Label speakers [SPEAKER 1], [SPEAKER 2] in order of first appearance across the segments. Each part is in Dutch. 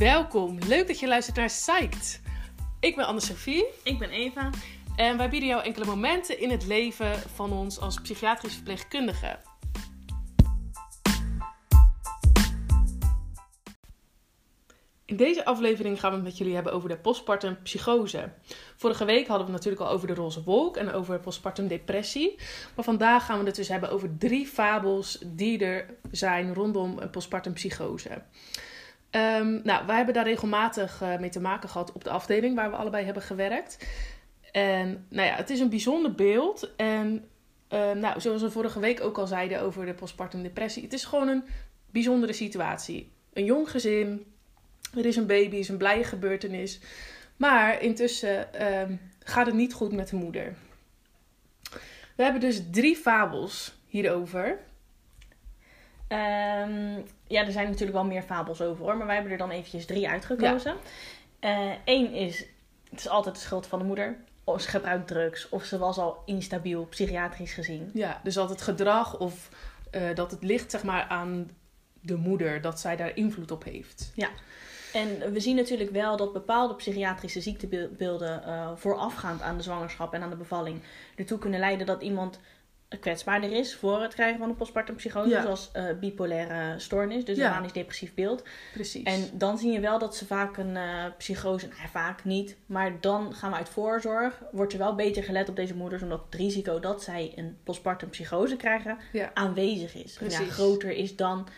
[SPEAKER 1] Welkom, leuk dat je luistert naar Psyched. Ik ben Anne-Sophie
[SPEAKER 2] Ik ben Eva.
[SPEAKER 1] en wij bieden jou enkele momenten in het leven van ons als psychiatrisch verpleegkundige. In deze aflevering gaan we het met jullie hebben over de postpartum psychose. Vorige week hadden we het natuurlijk al over de roze wolk en over postpartum depressie. Maar vandaag gaan we het dus hebben over drie fabels die er zijn rondom een postpartum psychose. Ehm, nou, wij hebben daar regelmatig eh, mee te maken gehad op de afdeling waar we allebei hebben gewerkt. En nou ja, het is een bijzonder beeld. En eh, nou, zoals we vorige week ook al zeiden over de postpartum depressie, het is gewoon een bijzondere situatie. Een jong gezin, er is een baby, is een blije gebeurtenis. Maar intussen ehm, gaat het niet goed met de moeder. We hebben dus drie fabels hierover.
[SPEAKER 2] Ehm, ja, er zijn natuurlijk wel meer fabels over hoor, maar wij hebben er dan eventjes drie uitgekozen. Eén is, het is altijd de schuld van de moeder. Of ze gebruikt drugs, of ze was al instabiel, psychiatrisch gezien.
[SPEAKER 1] Ja, dus dat het gedrag of eh, dat het ligt zeg maar aan de moeder, dat zij daar invloed op heeft.
[SPEAKER 2] En we zien natuurlijk wel dat bepaalde psychiatrische ziektebeelden eh, voorafgaand aan de zwangerschap en aan de bevalling ertoe kunnen leiden dat iemand kwetsbaarder is voor het krijgen van een postpartum psychose,
[SPEAKER 1] Ja.
[SPEAKER 2] zoals eh, bipolaire stoornis, dus
[SPEAKER 1] Ja.
[SPEAKER 2] een manisch depressief beeld.
[SPEAKER 1] Precies.
[SPEAKER 2] En dan zie je wel dat ze vaak een eh, psychose, nou, vaak niet, maar dan gaan we uit voorzorg, wordt er wel beter gelet op deze moeders, omdat het risico dat zij een postpartum psychose krijgen
[SPEAKER 1] ja.
[SPEAKER 2] aanwezig is. Ja, groter is dan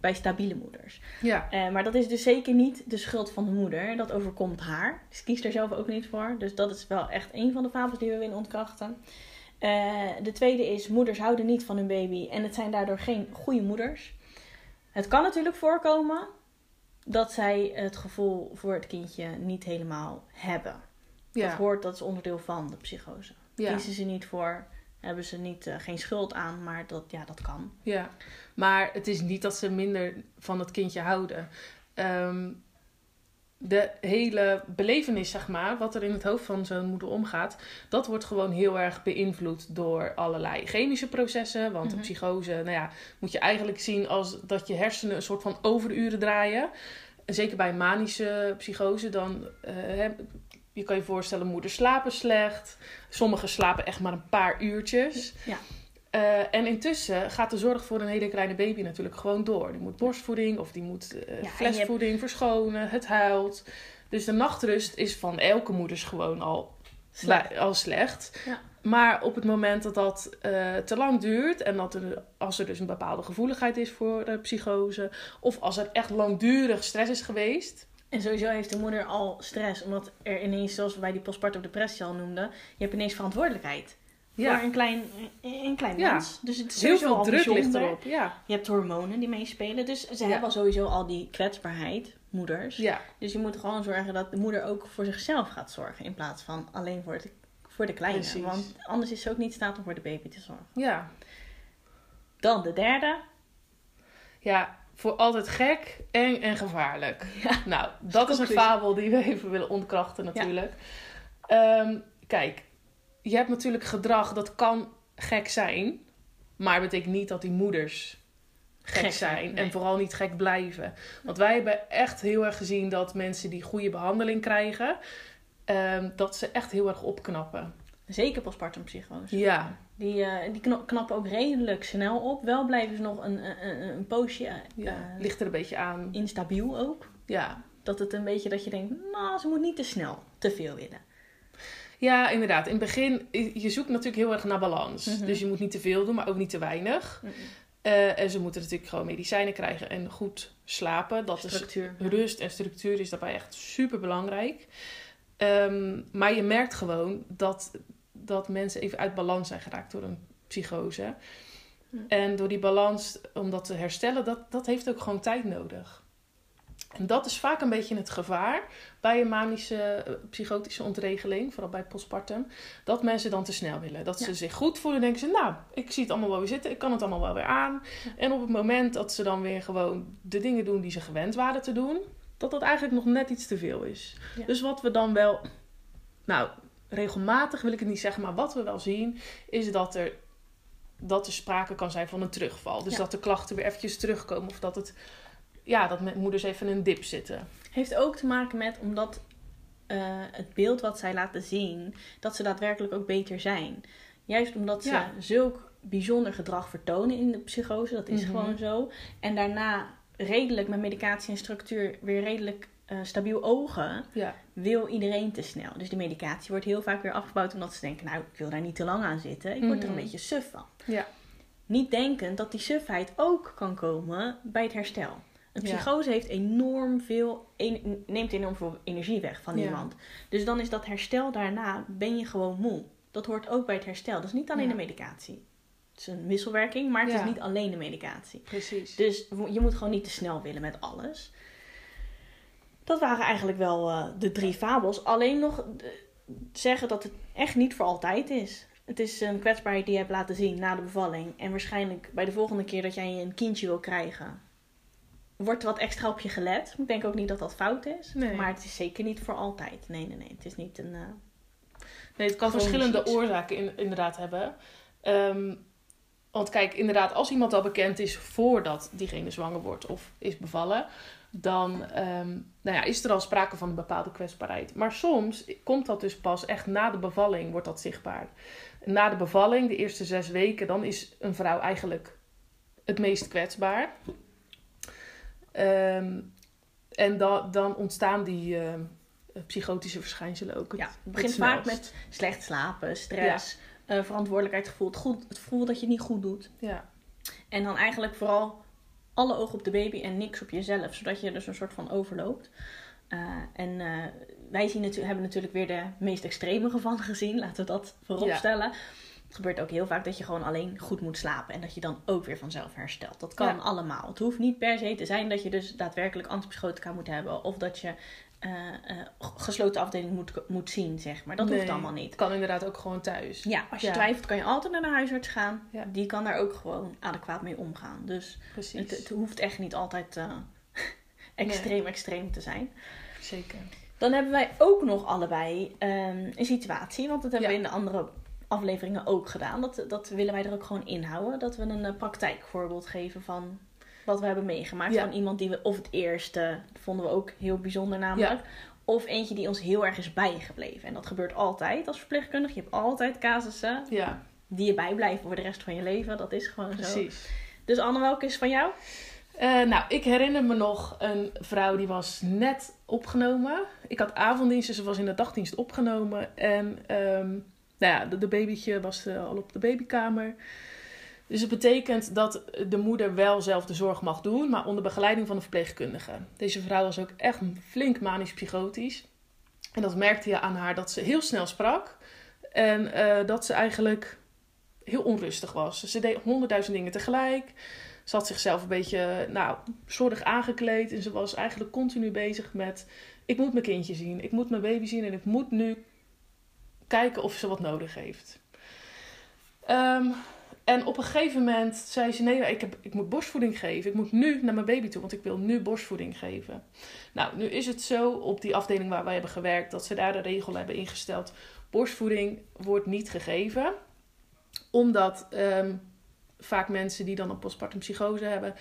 [SPEAKER 2] bij stabiele moeders.
[SPEAKER 1] Ja.
[SPEAKER 2] Eh, maar dat is dus zeker niet de schuld van de moeder. Dat overkomt haar. Ze kiest er zelf ook niet voor. Dus dat is wel echt een van de fabels die we willen ontkrachten. Eh, de tweede is, moeders houden niet van hun baby en het zijn daardoor geen goede moeders. Het kan natuurlijk voorkomen dat zij het gevoel voor het kindje niet helemaal hebben. Dat hoort, dat is onderdeel van de psychose.
[SPEAKER 1] Ja.
[SPEAKER 2] Kiezen ze niet voor, hebben ze niet, eh, geen schuld aan, maar dat, ja, dat kan.
[SPEAKER 1] ja. Maar het is niet dat ze minder van het kindje houden. Ehm, de hele belevenis, zeg maar, wat er in het hoofd van zo'n moeder omgaat, dat wordt gewoon heel erg beïnvloed door allerlei chemische processen. Want de psychose, nou ja, moet je eigenlijk zien als dat je hersenen een soort van overuren draaien. En Zeker bij manische psychose, dan eh, je kan je voorstellen, moeders slapen slecht. Sommigen slapen echt maar een paar uurtjes.
[SPEAKER 2] Ja.
[SPEAKER 1] Eh, en intussen gaat de zorg voor een hele kleine baby natuurlijk gewoon door. Die moet borstvoeding of die moet eh, flesvoeding verschonen, het huilt. Dus de nachtrust is van elke moeders gewoon al
[SPEAKER 2] Slecht.
[SPEAKER 1] Al slecht.
[SPEAKER 2] Ja.
[SPEAKER 1] Maar op het moment dat dat eh, te lang duurt en dat er, als er dus een bepaalde gevoeligheid is voor de psychose, of als er echt langdurig stress is geweest,
[SPEAKER 2] En sowieso heeft de moeder al stress, omdat er ineens, zoals we bij die postpartum depressie al noemden, je hebt ineens verantwoordelijkheid
[SPEAKER 1] ja,
[SPEAKER 2] voor een klein, een klein
[SPEAKER 1] Ja.
[SPEAKER 2] mens. Dus het is
[SPEAKER 1] heel veel
[SPEAKER 2] al
[SPEAKER 1] druk ligt erop. Ja.
[SPEAKER 2] Je hebt hormonen die meespelen, dus ze
[SPEAKER 1] Ja.
[SPEAKER 2] hebben al sowieso al die kwetsbaarheid, moeders.
[SPEAKER 1] Ja,
[SPEAKER 2] Dus je moet gewoon zorgen dat de moeder ook voor zichzelf gaat zorgen, in plaats van alleen voor, het, voor de kleine.
[SPEAKER 1] Precies.
[SPEAKER 2] Want anders is ze ook niet in staat om voor de baby te zorgen.
[SPEAKER 1] ja.
[SPEAKER 2] Dan de derde.
[SPEAKER 1] Ja, voor altijd gek, eng en gevaarlijk. Nou, dat is een fabel die we even willen ontkrachten natuurlijk. Ehm, kijk, je hebt natuurlijk gedrag dat kan gek zijn, maar betekent niet dat die moeders gek,
[SPEAKER 2] Gek
[SPEAKER 1] zijn.
[SPEAKER 2] nee.
[SPEAKER 1] En vooral niet gek blijven. Want wij hebben echt heel erg gezien dat mensen die goede behandeling krijgen, ehm, dat ze echt heel erg opknappen.
[SPEAKER 2] Zeker postpartum psychose.
[SPEAKER 1] Ja,
[SPEAKER 2] Die, eh, die knappen ook redelijk snel op. Wel blijven ze nog een, een, een- poosje eh,
[SPEAKER 1] ja.
[SPEAKER 2] eh,
[SPEAKER 1] ligt er een beetje aan.
[SPEAKER 2] instabiel ook.
[SPEAKER 1] Ja.
[SPEAKER 2] Dat het een beetje dat je denkt, nou, ze moet niet te snel te veel willen.
[SPEAKER 1] Ja, inderdaad. In het begin, je zoekt natuurlijk heel erg naar balans.
[SPEAKER 2] Mhm.
[SPEAKER 1] Dus je moet niet te veel doen, maar ook niet te weinig. Eh, en ze moeten natuurlijk gewoon medicijnen krijgen en goed slapen. Dat
[SPEAKER 2] Structuur.
[SPEAKER 1] is rust en structuur is daarbij echt super belangrijk. maar je merkt gewoon dat, dat mensen even uit balans zijn geraakt door een psychose.
[SPEAKER 2] Mhm.
[SPEAKER 1] En door die balans, om dat te herstellen, dat, dat heeft ook gewoon tijd nodig. En dat is vaak een beetje het gevaar bij een manische eh, psychotische ontregeling, vooral bij postpartum, dat mensen dan te snel willen. Dat ze
[SPEAKER 2] Ja.
[SPEAKER 1] zich goed voelen en denken ze, nou, ik zie het allemaal wel weer zitten, ik kan het allemaal wel weer aan.
[SPEAKER 2] Ja.
[SPEAKER 1] En op het moment dat ze dan weer gewoon de dingen doen die ze gewend waren te doen, dat dat eigenlijk nog net iets te veel is.
[SPEAKER 2] Ja.
[SPEAKER 1] Dus wat we dan wel, nou, regelmatig wil ik het niet zeggen, maar wat we wel zien, is dat er, dat er sprake kan zijn van een terugval. Dus dat de klachten weer eventjes terugkomen of dat het ja, dat met moeders even in een dip zitten.
[SPEAKER 2] Heeft ook te maken met omdat eh, het beeld wat zij laten zien, dat ze daadwerkelijk ook beter zijn. Juist omdat ze
[SPEAKER 1] Ja.
[SPEAKER 2] zulk bijzonder gedrag vertonen in de psychose, dat is
[SPEAKER 1] Mhm.
[SPEAKER 2] gewoon zo. En daarna redelijk met medicatie en structuur weer redelijk eh, stabiel ogen,
[SPEAKER 1] Ja,
[SPEAKER 2] wil iedereen te snel. Dus de medicatie wordt heel vaak weer afgebouwd omdat ze denken, nou, ik wil daar niet te lang aan zitten. Ik word er een
[SPEAKER 1] Mhm.
[SPEAKER 2] beetje suf van.
[SPEAKER 1] ja,
[SPEAKER 2] Niet denkend dat die sufheid ook kan komen bij het herstel. Een
[SPEAKER 1] Ja.
[SPEAKER 2] psychose heeft enorm veel, neemt enorm veel energie weg van
[SPEAKER 1] Ja.
[SPEAKER 2] iemand. Dus dan is dat herstel daarna, ben je gewoon moe. Dat hoort ook bij het herstel. Dat is niet alleen
[SPEAKER 1] Ja.
[SPEAKER 2] de medicatie. Het is een wisselwerking, maar het is niet alleen de medicatie.
[SPEAKER 1] precies.
[SPEAKER 2] Dus je moet gewoon niet te snel willen met alles. Dat waren eigenlijk wel eh, de drie fabels. Alleen nog eh, zeggen dat het echt niet voor altijd is. Het is een kwetsbaarheid die je hebt laten zien na de bevalling. En waarschijnlijk bij de volgende keer dat jij een kindje wil krijgen, wordt er wat extra op je gelet. Ik denk ook niet dat dat fout is.
[SPEAKER 1] Nee.
[SPEAKER 2] Maar het is zeker niet voor altijd. Nee, nee, nee. Het is niet een. eh,
[SPEAKER 1] Nee, het kan verschillende
[SPEAKER 2] iets.
[SPEAKER 1] oorzaken in, inderdaad hebben. Ehm, want kijk, inderdaad, als iemand al bekend is voordat diegene zwanger wordt of is bevallen, dan ehm, nou ja, is er al sprake van een bepaalde kwetsbaarheid. Maar soms komt dat dus pas echt na de bevalling, wordt dat zichtbaar. Na de bevalling, de eerste zes weken, dan is een vrouw eigenlijk het meest kwetsbaar. Ehm, en da- dan ontstaan die ehm, psychotische verschijnselen ook. het-
[SPEAKER 2] ja, het
[SPEAKER 1] het
[SPEAKER 2] begint vaak met slecht slapen, stress, eh, verantwoordelijkheidsgevoel. Het, goed, het gevoel dat je het niet goed doet.
[SPEAKER 1] Ja.
[SPEAKER 2] En dan eigenlijk vooral alle ogen op de baby en niks op jezelf. Zodat je dus een soort van overloopt. Eh, en eh, wij zien hebben natuurlijk weer de meest extreme gevallen gezien. Laten we dat voorop
[SPEAKER 1] Ja.
[SPEAKER 2] Het gebeurt ook heel vaak dat je gewoon alleen goed moet slapen. En dat je dan ook weer vanzelf herstelt. Dat kan
[SPEAKER 1] Ja.
[SPEAKER 2] allemaal. Het hoeft niet per se te zijn dat je dus daadwerkelijk antipsychotica moet hebben. Of dat je eh, eh, gesloten afdeling moet, moet zien, zeg maar. Dat hoeft allemaal niet.
[SPEAKER 1] Kan inderdaad ook gewoon thuis.
[SPEAKER 2] Ja, als je
[SPEAKER 1] Ja.
[SPEAKER 2] twijfelt kan je altijd naar de huisarts gaan.
[SPEAKER 1] Ja.
[SPEAKER 2] Die kan daar ook gewoon adequaat mee omgaan. Dus het, het hoeft echt niet altijd eh, extreem, extreem te zijn.
[SPEAKER 1] Zeker.
[SPEAKER 2] Dan hebben wij ook nog allebei ehm, een situatie. Want dat hebben
[SPEAKER 1] Ja.
[SPEAKER 2] we in de andere afleveringen ook gedaan. Dat, dat willen wij er ook gewoon inhouden. Dat we een eh, praktijkvoorbeeld geven van wat we hebben meegemaakt.
[SPEAKER 1] Ja.
[SPEAKER 2] Van iemand die we, of het eerste, vonden we ook heel bijzonder namelijk. Of eentje die ons heel erg is bijgebleven. En dat gebeurt altijd als verpleegkundige. Je hebt altijd casussen
[SPEAKER 1] Ja,
[SPEAKER 2] die je bijblijven voor de rest van je leven. Dat is gewoon zo.
[SPEAKER 1] precies.
[SPEAKER 2] Dus Anne, welke is van jou?
[SPEAKER 1] Eh, nou, ik herinner me nog een vrouw die was net opgenomen. Ik had avonddienst, dus ze was in de dagdienst opgenomen. En ehm, nou ja, de, babytje was eh, al op de babykamer. Dus het betekent dat de moeder wel zelf de zorg mag doen, maar onder begeleiding van de verpleegkundige. Deze vrouw was ook echt flink manisch psychotisch. En dat merkte je aan haar dat ze heel snel sprak. En eh, dat ze eigenlijk heel onrustig was. Ze deed honderdduizend dingen tegelijk. Ze had zichzelf een beetje, nou, slordig aangekleed. En ze was eigenlijk continu bezig met... Ik moet mijn kindje zien. Ik moet mijn baby zien. En ik moet nu kijken of ze wat nodig heeft. Ehm, en op een gegeven moment zei ze: Nee, ik, heb, ik moet borstvoeding geven. Ik moet nu naar mijn baby toe, want ik wil nu borstvoeding geven. Nou, nu is het zo op die afdeling waar wij hebben gewerkt dat ze daar de regel hebben ingesteld: borstvoeding wordt niet gegeven, omdat ehm, vaak mensen die dan een postpartum psychose hebben,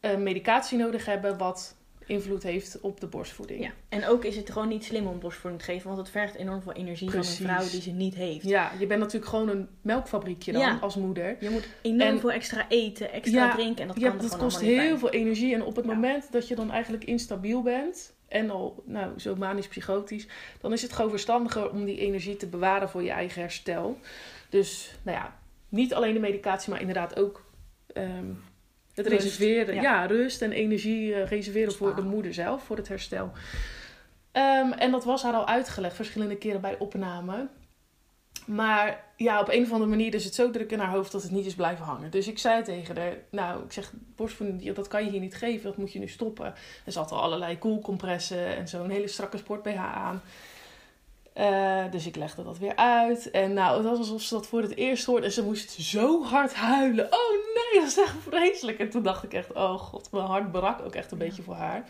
[SPEAKER 1] eh, medicatie nodig hebben, wat invloed heeft op de borstvoeding.
[SPEAKER 2] Ja. En ook is het gewoon niet slim om borstvoeding te geven, want het vergt enorm veel energie
[SPEAKER 1] Precies.
[SPEAKER 2] van een vrouw die ze niet heeft.
[SPEAKER 1] Ja, je bent natuurlijk gewoon een melkfabriekje dan
[SPEAKER 2] Ja.
[SPEAKER 1] als moeder.
[SPEAKER 2] Je moet enorm
[SPEAKER 1] En-
[SPEAKER 2] veel extra eten, extra
[SPEAKER 1] Ja,
[SPEAKER 2] drinken en dat
[SPEAKER 1] ja,
[SPEAKER 2] kan er
[SPEAKER 1] dat kost heel
[SPEAKER 2] bij.
[SPEAKER 1] veel energie. En op het
[SPEAKER 2] Ja.
[SPEAKER 1] moment dat je dan eigenlijk instabiel bent en al nou, zo manisch psychotisch, dan is het gewoon verstandiger om die energie te bewaren voor je eigen herstel. Dus nou ja, niet alleen de medicatie, maar inderdaad ook ehm, het
[SPEAKER 2] Rust,
[SPEAKER 1] reserveren.
[SPEAKER 2] ja.
[SPEAKER 1] Ja. rust en energie eh, reserveren voor de moeder zelf, voor het herstel. Ehm, en dat was haar al uitgelegd verschillende keren bij opname. Maar ja, op een of andere manier is het zo druk in haar hoofd dat het niet is blijven hangen. Dus ik zei tegen haar, nou, ik zeg, borstvoeding, dat kan je hier niet geven, dat moet je nu stoppen. En ze had al allerlei koelcompressen en zo'n hele strakke sport BH aan. Eh, dus ik legde dat weer uit. En nou, het was alsof ze dat voor het eerst hoorde. En ze moest zo hard huilen. Oh nee, dat is echt vreselijk. En toen dacht ik echt, oh god, mijn hart brak ook echt een
[SPEAKER 2] Ja.
[SPEAKER 1] beetje voor haar.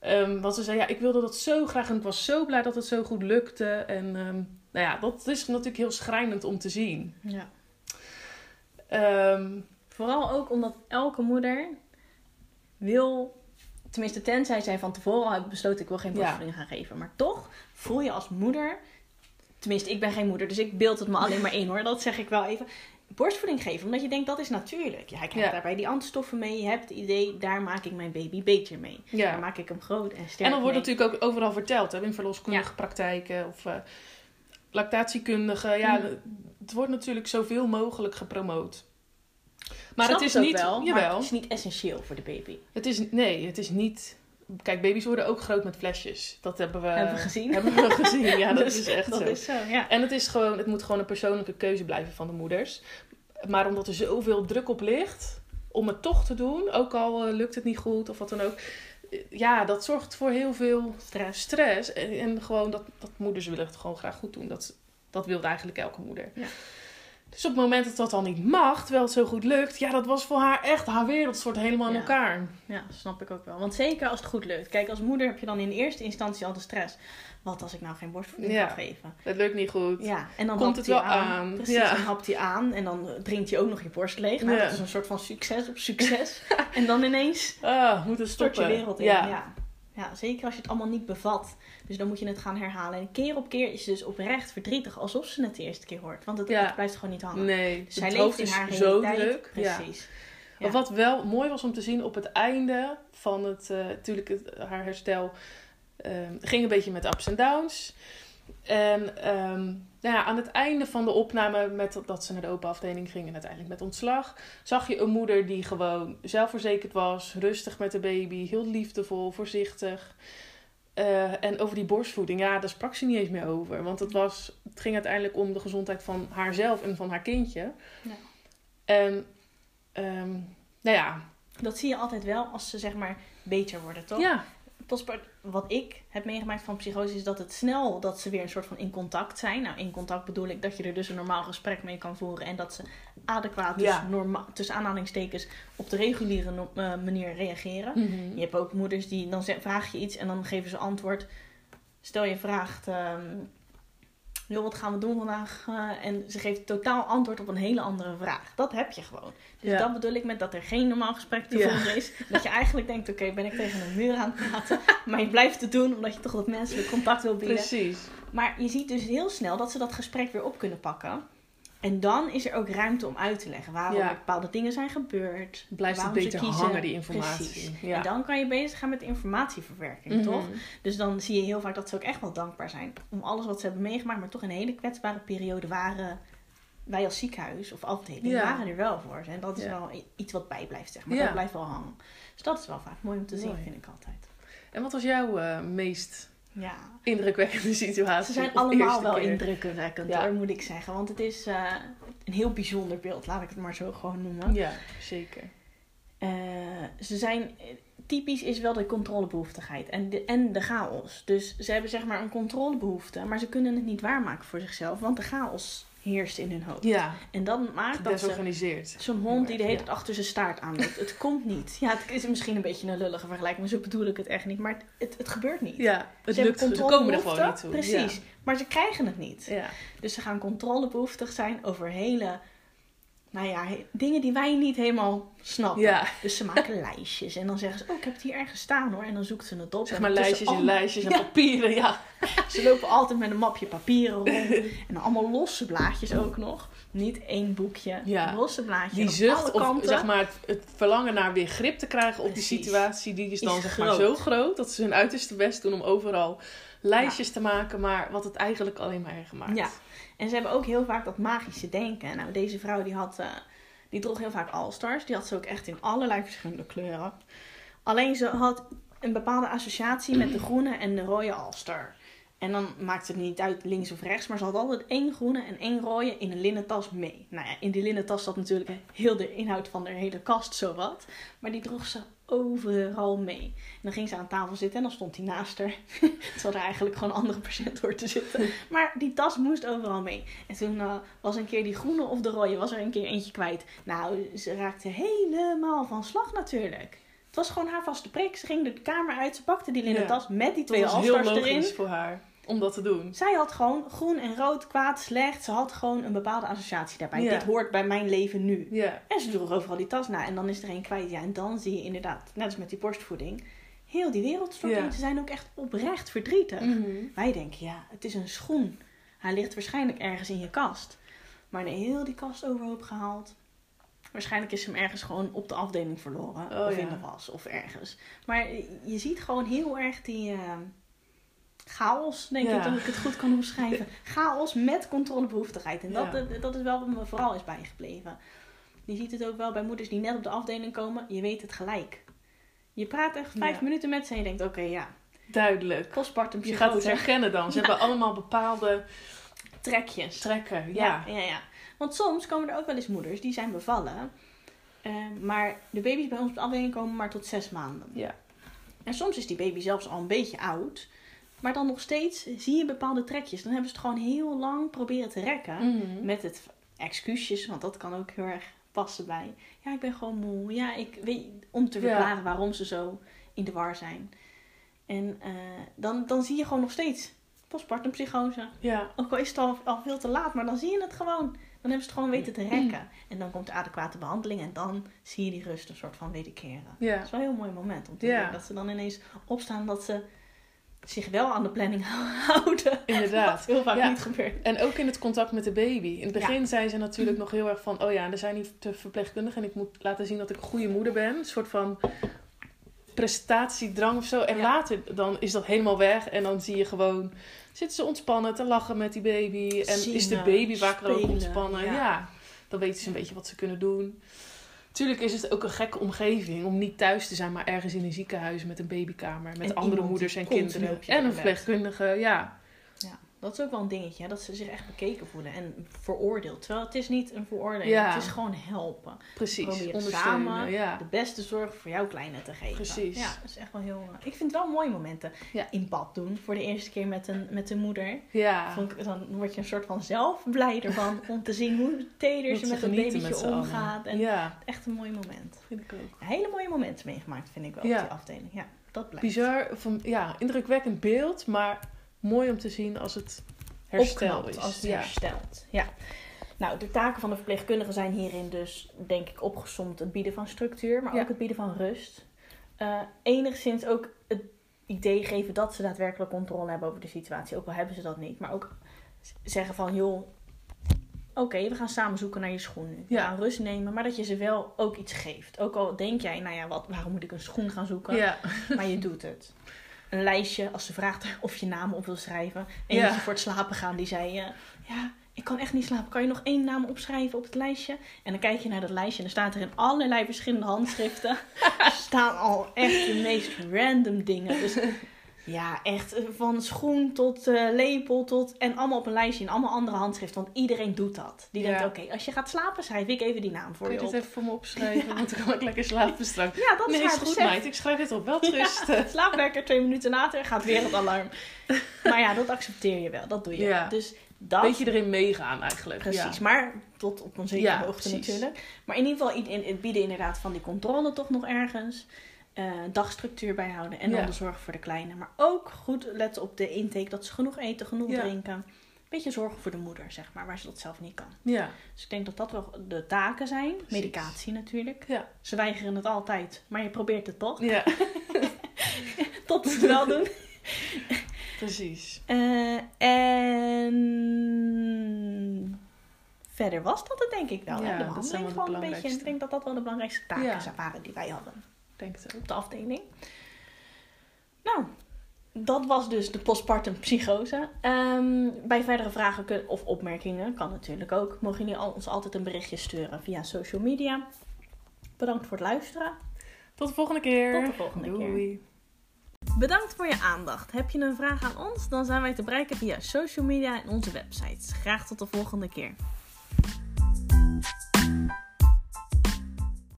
[SPEAKER 1] Ehm, want ze zei, ja, ik wilde dat zo graag en ik was zo blij dat het zo goed lukte. En ehm, nou ja, dat is natuurlijk heel schrijnend om te zien.
[SPEAKER 2] Ja.
[SPEAKER 1] Ehm,
[SPEAKER 2] Vooral ook omdat elke moeder wil tenminste tenzij zij van tevoren al besloten ik wil geen
[SPEAKER 1] Ja.
[SPEAKER 2] borstvoeding gaan geven. Maar toch voel je als moeder, tenminste ik ben geen moeder, dus ik beeld het me alleen maar in hoor, dat zeg ik wel even. Borstvoeding geven, omdat je denkt dat is natuurlijk. Ja, hij krijgt
[SPEAKER 1] Ja.
[SPEAKER 2] daarbij die antistoffen mee. Je hebt het idee, daar maak ik mijn baby beter mee. Daar maak ik hem groot en sterk
[SPEAKER 1] En dan wordt
[SPEAKER 2] mee.
[SPEAKER 1] natuurlijk ook overal verteld, hè, in verloskundige praktijken of eh lactatiekundigen. Ja,
[SPEAKER 2] Mm.
[SPEAKER 1] het wordt natuurlijk zoveel mogelijk gepromoot. Maar
[SPEAKER 2] Snap
[SPEAKER 1] het is niet.
[SPEAKER 2] wel,
[SPEAKER 1] jawel.
[SPEAKER 2] het is niet essentieel voor de baby.
[SPEAKER 1] Het is, nee, het is niet. Kijk, baby's worden ook groot met flesjes. Dat hebben we,
[SPEAKER 2] Hebben we gezien.
[SPEAKER 1] Hebben we gezien, ja, dat
[SPEAKER 2] Dus
[SPEAKER 1] is echt
[SPEAKER 2] dat
[SPEAKER 1] zo.
[SPEAKER 2] is zo, ja.
[SPEAKER 1] En het, is gewoon, het moet gewoon een persoonlijke keuze blijven van de moeders. Maar omdat er zoveel druk op ligt om het toch te doen, ook al eh, lukt het niet goed of wat dan ook. eh, Ja, dat zorgt voor heel veel
[SPEAKER 2] Stress.
[SPEAKER 1] stress. En, en gewoon dat, dat moeders willen het gewoon graag goed doen. Dat, dat wil eigenlijk elke moeder.
[SPEAKER 2] Ja.
[SPEAKER 1] Dus op het moment dat dat dan niet mag, terwijl het zo goed lukt, ja, dat was voor haar echt haar wereld soort helemaal in
[SPEAKER 2] Ja.
[SPEAKER 1] elkaar.
[SPEAKER 2] Ja, snap ik ook wel. Want zeker als het goed lukt. Kijk, als moeder heb je dan in eerste instantie al de stress. Wat als ik nou geen borstvoeding
[SPEAKER 1] Ja.
[SPEAKER 2] kan geven?
[SPEAKER 1] Het lukt niet goed.
[SPEAKER 2] Ja, en dan
[SPEAKER 1] Komt
[SPEAKER 2] hapt
[SPEAKER 1] het wel aan.
[SPEAKER 2] Precies,
[SPEAKER 1] Ja.
[SPEAKER 2] dan hapt hij aan en dan drinkt hij ook nog je borst leeg. Nou,
[SPEAKER 1] Ja.
[SPEAKER 2] dat is een soort van succes op succes. en dan ineens
[SPEAKER 1] Ah, moet het
[SPEAKER 2] stort je
[SPEAKER 1] stoppen.
[SPEAKER 2] wereld in.
[SPEAKER 1] Ja.
[SPEAKER 2] Ja. Zeker als je het allemaal niet bevat. Dus dan moet je het gaan herhalen. En keer op keer is ze dus oprecht verdrietig. Alsof ze het de eerste keer hoort. Want het,
[SPEAKER 1] Ja.
[SPEAKER 2] het blijft gewoon niet hangen.
[SPEAKER 1] Nee,
[SPEAKER 2] Dus zij leeft in haar
[SPEAKER 1] zo druk.
[SPEAKER 2] Precies. Ja.
[SPEAKER 1] Wat wel mooi was om te zien op het einde van het, eh natuurlijk haar herstel, ehm, ging een beetje met ups en downs. En ehm, nou ja, aan het einde van de opname, met dat- ze naar de open afdeling ging en uiteindelijk met ontslag, zag je een moeder die gewoon zelfverzekerd was, rustig met de baby, heel liefdevol, voorzichtig. Eh, en over die borstvoeding, ja, daar sprak ze niet eens meer over. Want het, was, het ging uiteindelijk om de gezondheid van haarzelf en van haar kindje.
[SPEAKER 2] Ja.
[SPEAKER 1] En ehm, nou ja,
[SPEAKER 2] Dat zie je altijd wel als ze zeg maar beter worden, toch?
[SPEAKER 1] ja,
[SPEAKER 2] wat ik heb meegemaakt van psychose is dat het snel dat ze weer een soort van in contact zijn. Nou, in contact bedoel ik dat je er dus een normaal gesprek mee kan voeren en dat ze adequaat, dus
[SPEAKER 1] Ja.
[SPEAKER 2] norma- tussen aanhalingstekens, op de reguliere no- eh, manier reageren.
[SPEAKER 1] Mhm.
[SPEAKER 2] Je hebt ook moeders die dan vraag je iets en dan geven ze antwoord. Stel je vraagt, ehm, joh, wat gaan we doen vandaag? Eh, en ze geeft totaal antwoord op een hele andere vraag. Dat heb je gewoon. Dus
[SPEAKER 1] Ja.
[SPEAKER 2] dat bedoel ik met dat er geen normaal gesprek te
[SPEAKER 1] Ja.
[SPEAKER 2] voeren is. Dat je eigenlijk denkt, oké, ben ik tegen een muur aan het praten. Maar je blijft het doen omdat je toch dat menselijk contact wil bieden.
[SPEAKER 1] Precies.
[SPEAKER 2] Maar je ziet dus heel snel dat ze dat gesprek weer op kunnen pakken. En dan is er ook ruimte om uit te leggen waarom
[SPEAKER 1] Ja.
[SPEAKER 2] bepaalde dingen zijn gebeurd.
[SPEAKER 1] Blijft het beter
[SPEAKER 2] kiezen.
[SPEAKER 1] hangen, die informatie. Ja.
[SPEAKER 2] En dan kan je bezig gaan met informatieverwerking,
[SPEAKER 1] Mhm.
[SPEAKER 2] toch? Dus dan zie je heel vaak dat ze ook echt wel dankbaar zijn om alles wat ze hebben meegemaakt, maar toch in een hele kwetsbare periode waren wij als ziekenhuis of afdeling
[SPEAKER 1] Ja.
[SPEAKER 2] waren er wel voor. En dat is wel iets wat bijblijft, zeg maar. Dat blijft wel hangen. Dus dat is wel vaak mooi om te zien,
[SPEAKER 1] Mooi.
[SPEAKER 2] vind ik altijd.
[SPEAKER 1] En wat was jouw eh, meest
[SPEAKER 2] Ja.
[SPEAKER 1] indrukwekkende situatie?
[SPEAKER 2] Ze zijn allemaal wel
[SPEAKER 1] keer?
[SPEAKER 2] indrukwekkend,
[SPEAKER 1] Ja.
[SPEAKER 2] hoor, moet ik zeggen. Want het is eh, een heel bijzonder beeld, laat ik het maar zo gewoon noemen.
[SPEAKER 1] Ja, zeker.
[SPEAKER 2] Eh, ze zijn typisch is wel de controlebehoeftigheid en de, en de chaos. Dus ze hebben zeg maar een controlebehoefte, maar ze kunnen het niet waarmaken voor zichzelf, want de chaos heerst in hun hoofd.
[SPEAKER 1] Ja,
[SPEAKER 2] En dat maakt dat ze zo'n hond die de hele
[SPEAKER 1] Ja.
[SPEAKER 2] tijd achter zijn staart aanloopt. Het komt niet. Ja, het is misschien een beetje een lullige vergelijking, maar zo bedoel ik het echt niet. Maar het, het, het gebeurt niet.
[SPEAKER 1] Ja, het
[SPEAKER 2] ze
[SPEAKER 1] lukt, ze komen er gewoon niet toe.
[SPEAKER 2] Precies, maar ze krijgen het niet.
[SPEAKER 1] Ja.
[SPEAKER 2] Dus ze gaan controlebehoeftig zijn over hele, nou ja, dingen die wij niet helemaal snappen.
[SPEAKER 1] Ja.
[SPEAKER 2] Dus ze maken lijstjes en dan zeggen ze, oh, ik heb het hier ergens staan hoor. En dan zoekt ze het op.
[SPEAKER 1] Zeg maar lijstjes en lijstjes en
[SPEAKER 2] Ja.
[SPEAKER 1] papieren. Ja.
[SPEAKER 2] Ze lopen altijd met een mapje papieren rond. en allemaal losse blaadjes ook nog. Niet één boekje,
[SPEAKER 1] Ja.
[SPEAKER 2] losse blaadjes.
[SPEAKER 1] Die zucht,
[SPEAKER 2] alle
[SPEAKER 1] of zeg maar het, het verlangen naar weer grip te krijgen op
[SPEAKER 2] Precies.
[SPEAKER 1] die situatie, die is dan
[SPEAKER 2] Is
[SPEAKER 1] zeg maar zo groot dat ze hun uiterste best doen om overal lijstjes te maken, maar wat het eigenlijk alleen maar erger maakt.
[SPEAKER 2] Ja. En ze hebben ook heel vaak dat magische denken. Nou, deze vrouw die had, eh, die droeg heel vaak All-Stars. Die had ze ook echt in allerlei verschillende kleuren. Alleen ze had een bepaalde associatie met de groene en de rode All-Star. En dan maakt het niet uit links of rechts, maar ze had altijd één groene en één rode in een linnen tas mee. Nou ja, in die linnen tas zat natuurlijk heel de inhoud van de hele kast zowat. Maar die droeg ze overal mee. En dan ging ze aan tafel zitten en dan stond hij naast haar. Terwijl er eigenlijk gewoon andere patiënt hoort te zitten. Maar die tas moest overal mee. En toen eh, was een keer die groene of de rode, was er een keer eentje kwijt. Nou, ze raakte helemaal van slag natuurlijk. Het was gewoon haar vaste prik. Ze ging de kamer uit, ze pakte die linnen
[SPEAKER 1] Ja.
[SPEAKER 2] tas met die
[SPEAKER 1] Dat
[SPEAKER 2] twee
[SPEAKER 1] was heel logisch
[SPEAKER 2] erin.
[SPEAKER 1] voor haar om dat te doen.
[SPEAKER 2] Zij had gewoon groen en rood, kwaad, slecht. Ze had gewoon een bepaalde associatie daarbij.
[SPEAKER 1] Ja.
[SPEAKER 2] Dit hoort bij mijn leven nu.
[SPEAKER 1] Ja.
[SPEAKER 2] En ze droeg overal die tas na. En dan is er een kwijt. Ja, en dan zie je inderdaad, net als met die borstvoeding, heel die wereld stort in. Ze zijn ook echt oprecht verdrietig.
[SPEAKER 1] Mhm.
[SPEAKER 2] Wij denken, ja, het is een schoen. Hij ligt waarschijnlijk ergens in je kast. Maar nee, heel die kast overhoop gehaald. Waarschijnlijk is hem ergens gewoon op de afdeling verloren.
[SPEAKER 1] Oh,
[SPEAKER 2] of
[SPEAKER 1] ja.
[SPEAKER 2] in de was, of ergens. Maar je ziet gewoon heel erg die eh, chaos, denk
[SPEAKER 1] Ja.
[SPEAKER 2] ik, dat ik het goed kan omschrijven. chaos met controlebehoeftigheid. En dat,
[SPEAKER 1] Ja.
[SPEAKER 2] dat is wel wat me vooral is bijgebleven. Je ziet het ook wel bij moeders die net op de afdeling komen. Je weet het gelijk. Je praat echt vijf
[SPEAKER 1] Ja.
[SPEAKER 2] minuten met ze en je denkt, oké, ja,
[SPEAKER 1] Duidelijk.
[SPEAKER 2] postpartum
[SPEAKER 1] Je gaat het herkennen dan. Ze hebben allemaal bepaalde
[SPEAKER 2] trekjes.
[SPEAKER 1] trekken.
[SPEAKER 2] Ja.
[SPEAKER 1] Ja.
[SPEAKER 2] ja, ja. Want soms komen er ook wel eens moeders die zijn bevallen. eh, maar de baby's bij ons op de afdeling komen maar tot zes maanden.
[SPEAKER 1] Ja.
[SPEAKER 2] En soms is die baby zelfs al een beetje oud. Maar dan nog steeds zie je bepaalde trekjes. Dan hebben ze het gewoon heel lang proberen te rekken.
[SPEAKER 1] Mhm.
[SPEAKER 2] Met het excuusjes, want dat kan ook heel erg passen bij. Ja, ik ben gewoon moe. Ja, ik weet, om te
[SPEAKER 1] Ja.
[SPEAKER 2] verklaren waarom ze zo in de war zijn. En eh, dan, dan zie je gewoon nog steeds postpartum psychose.
[SPEAKER 1] Ja.
[SPEAKER 2] Ook al is het al, al veel te laat, maar dan zie je het gewoon. Dan hebben ze het gewoon weten te rekken. En dan komt de adequate behandeling en dan zie je die rust een soort van wederkeren.
[SPEAKER 1] Ja.
[SPEAKER 2] Dat is wel een heel mooi moment om te
[SPEAKER 1] Ja.
[SPEAKER 2] zien. Dat ze dan ineens opstaan dat ze zich wel aan de planning houden.
[SPEAKER 1] Inderdaad.
[SPEAKER 2] Wat heel vaak
[SPEAKER 1] Ja.
[SPEAKER 2] niet gebeurt.
[SPEAKER 1] En ook in het contact met de baby. In het begin zijn ze natuurlijk nog heel erg van... oh ja, er zijn hier te verpleegkundigen... en ik moet laten zien dat ik een goede moeder ben. Een soort van prestatiedrang of zo. En
[SPEAKER 2] Ja.
[SPEAKER 1] later dan is dat helemaal weg. En dan zie je gewoon... zitten ze ontspannen te lachen met die baby. En is de baby vaak ook ontspannen.
[SPEAKER 2] Ja.
[SPEAKER 1] dan weten ze een beetje wat ze kunnen doen. Tuurlijk is het ook een gekke omgeving om niet thuis te zijn, maar ergens in een ziekenhuis met een babykamer, met
[SPEAKER 2] En
[SPEAKER 1] andere moeders en kinderen. En een verpleegkundige, ja.
[SPEAKER 2] Ja, dat is ook wel een dingetje. Hè? Dat ze zich echt bekeken voelen en veroordeeld. Terwijl het is niet een veroordeling.
[SPEAKER 1] Ja.
[SPEAKER 2] Het is gewoon helpen.
[SPEAKER 1] Precies.
[SPEAKER 2] Proberen
[SPEAKER 1] Ondersteunen,
[SPEAKER 2] samen
[SPEAKER 1] ja.
[SPEAKER 2] de beste zorg voor jouw kleine te geven.
[SPEAKER 1] Precies.
[SPEAKER 2] Ja, dat is echt wel heel... eh, Ik vind het wel mooie momenten.
[SPEAKER 1] Ja.
[SPEAKER 2] In bad doen. Voor de eerste keer met een, met een moeder.
[SPEAKER 1] Ja.
[SPEAKER 2] Vond ik, dan word je een soort van zelf blij ervan. om te zien hoe teder ze met een babytje
[SPEAKER 1] met
[SPEAKER 2] omgaat. En echt een mooi moment.
[SPEAKER 1] vind ik ook.
[SPEAKER 2] Hele mooie momenten meegemaakt vind ik wel op die afdeling. Ja, dat blijft.
[SPEAKER 1] Bizar, van, ja, indrukwekkend beeld, maar mooi om te zien als het herstel
[SPEAKER 2] opknapt
[SPEAKER 1] is.
[SPEAKER 2] als het
[SPEAKER 1] ja.
[SPEAKER 2] herstelt. Ja. Nou, de taken van de verpleegkundigen zijn hierin dus, denk ik, opgesomd het bieden van structuur, maar
[SPEAKER 1] Ja.
[SPEAKER 2] ook het bieden van rust. Eh, enigszins ook het idee geven dat ze daadwerkelijk controle hebben over de situatie, ook al hebben ze dat niet. Maar ook zeggen van, joh, oké, we gaan samen zoeken naar je schoen nu. We
[SPEAKER 1] Ja.
[SPEAKER 2] gaan rust nemen, maar dat je ze wel ook iets geeft. Ook al denk jij, nou ja, wat, waarom moet ik een schoen gaan zoeken?
[SPEAKER 1] Ja.
[SPEAKER 2] Maar je doet het. Een lijstje, als ze vraagt of je naam op wil schrijven. En
[SPEAKER 1] Ja.
[SPEAKER 2] voor het slapen gaan, die zei... eh, ja, ik kan echt niet slapen. Kan je nog één naam opschrijven op het lijstje? En dan kijk je naar dat lijstje en dan staat er in allerlei verschillende handschriften... staan al echt de meest random dingen. Dus ja, echt eh, van schoen tot eh, lepel tot... En allemaal op een lijstje in allemaal andere handschriften. Want iedereen doet dat. Die denkt,
[SPEAKER 1] Ja.
[SPEAKER 2] oké, als je gaat slapen schrijf ik even die naam voor
[SPEAKER 1] Kun je
[SPEAKER 2] je
[SPEAKER 1] dit
[SPEAKER 2] op.
[SPEAKER 1] even voor me opschrijven? Want dan kan ik lekker slapen straks.
[SPEAKER 2] Ja, dat
[SPEAKER 1] nee,
[SPEAKER 2] is
[SPEAKER 1] goed
[SPEAKER 2] besef.
[SPEAKER 1] meid. Ik schrijf dit op. Wel rust.
[SPEAKER 2] Ja, slaap lekker, twee minuten later gaat weer het alarm. Maar ja, dat accepteer je wel, dat doe je.
[SPEAKER 1] Ja.
[SPEAKER 2] Dus dat,
[SPEAKER 1] Beetje erin meegaan eigenlijk.
[SPEAKER 2] precies.
[SPEAKER 1] Ja.
[SPEAKER 2] Maar tot op een zekere
[SPEAKER 1] Ja,
[SPEAKER 2] hoogte
[SPEAKER 1] precies.
[SPEAKER 2] natuurlijk. Maar in ieder geval in- in- het bieden inderdaad van die controle toch nog ergens. Eh, dagstructuur bijhouden en dan
[SPEAKER 1] Ja.
[SPEAKER 2] de zorg voor de kleine. Maar ook goed letten op de intake, dat ze genoeg eten, genoeg
[SPEAKER 1] Ja.
[SPEAKER 2] drinken. Beetje zorgen voor de moeder, zeg maar, waar ze dat zelf niet kan.
[SPEAKER 1] Ja.
[SPEAKER 2] Dus ik denk dat dat wel de taken zijn. Medicatie natuurlijk.
[SPEAKER 1] Ja.
[SPEAKER 2] Ze weigeren het altijd, maar je probeert het toch.
[SPEAKER 1] Ja.
[SPEAKER 2] Tot ze het wel doen.
[SPEAKER 1] Precies.
[SPEAKER 2] Eh, en verder was dat het denk ik wel.
[SPEAKER 1] Ja?
[SPEAKER 2] De
[SPEAKER 1] dat zijn
[SPEAKER 2] behandeling
[SPEAKER 1] wel de
[SPEAKER 2] gewoon een beetje. Ik denk dat dat wel de belangrijkste taken
[SPEAKER 1] Ja.
[SPEAKER 2] waren die wij hadden
[SPEAKER 1] denk het
[SPEAKER 2] op de afdeling. Nou, dat was dus de postpartum psychose. Ehm, bij verdere vragen of opmerkingen, kan natuurlijk ook, mogen jullie ons altijd een berichtje sturen via social media. Bedankt voor het luisteren.
[SPEAKER 1] Tot de volgende keer.
[SPEAKER 2] Tot de volgende keer.
[SPEAKER 1] Doei.
[SPEAKER 2] Bedankt voor je aandacht. Heb je een vraag aan ons? Dan zijn wij te bereiken via social media en onze websites. Graag tot de volgende keer.